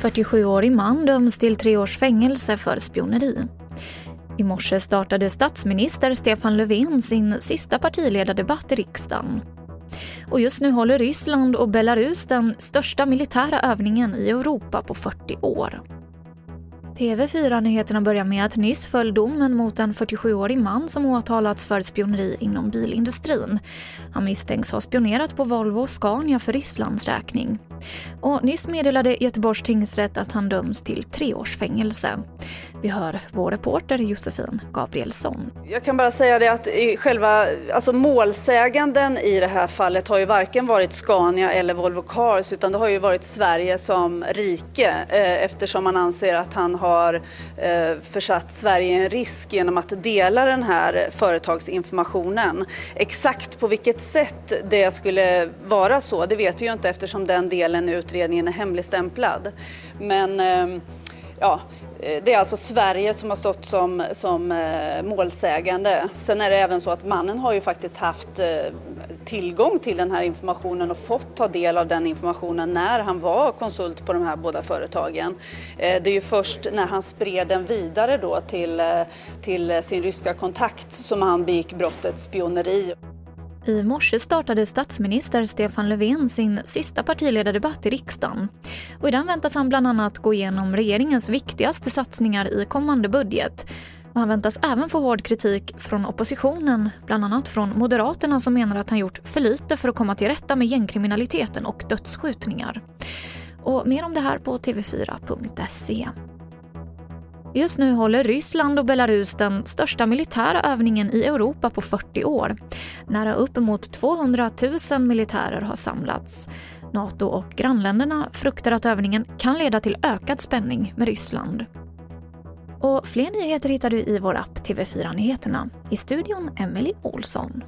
...47-årig man döms till tre års fängelse för spioneri. I morse startade statsminister Stefan Löfven sin sista partiledardebatt i riksdagen. Och just nu håller Ryssland och Belarus den största militära övningen i Europa på 40 år. TV4-nyheterna börjar med att nyss föll domen mot en 47-årig man som åtalats för spioneri inom bilindustrin. Han misstänks ha spionerat på Volvo och Scania för Rysslands räkning. Och nyss meddelade Göteborgs tingsrätt att han döms till tre års fängelse. Vi hör vår reporter Josefin Gabrielsson. Jag kan bara säga det att själva alltså målsäganden i det här fallet har ju varken varit Scania eller Volvo Cars utan det har ju varit Sverige som rike eh, eftersom man anser att han har eh, försatt Sverige i en risk genom att dela den här företagsinformationen. Exakt på vilket sätt det skulle vara så, det vet vi ju inte eftersom den delen i utredningen är hemligstämplad. Men eh, ja, eh, det är alltså Sverige som har stått som, som eh, målsägande. Sen är det även så att mannen har ju faktiskt haft eh, tillgång till den här informationen och fått ta del av den informationen när han var konsult på de här båda företagen. Det är ju först när han spred den vidare då till, till sin ryska kontakt som han begick brottet spioneri. I morse startade statsminister Stefan Löfven sin sista partiledardebatt i riksdagen. Och I den väntas han bland annat gå igenom regeringens viktigaste satsningar i kommande budget. Och han väntas även få hård kritik från oppositionen, bland annat från Moderaterna som menar att han gjort för lite för att komma till rätta med gängkriminaliteten och dödsskjutningar. Och mer om det här på tv4.se. Just nu håller Ryssland och Belarus den största militära övningen i Europa på 40 år. Nära uppemot 200 000 militärer har samlats. Nato och grannländerna fruktar att övningen kan leda till ökad spänning med Ryssland. Och fler nyheter hittar du i vår app TV4 Nyheterna. I studion Emily Olsson.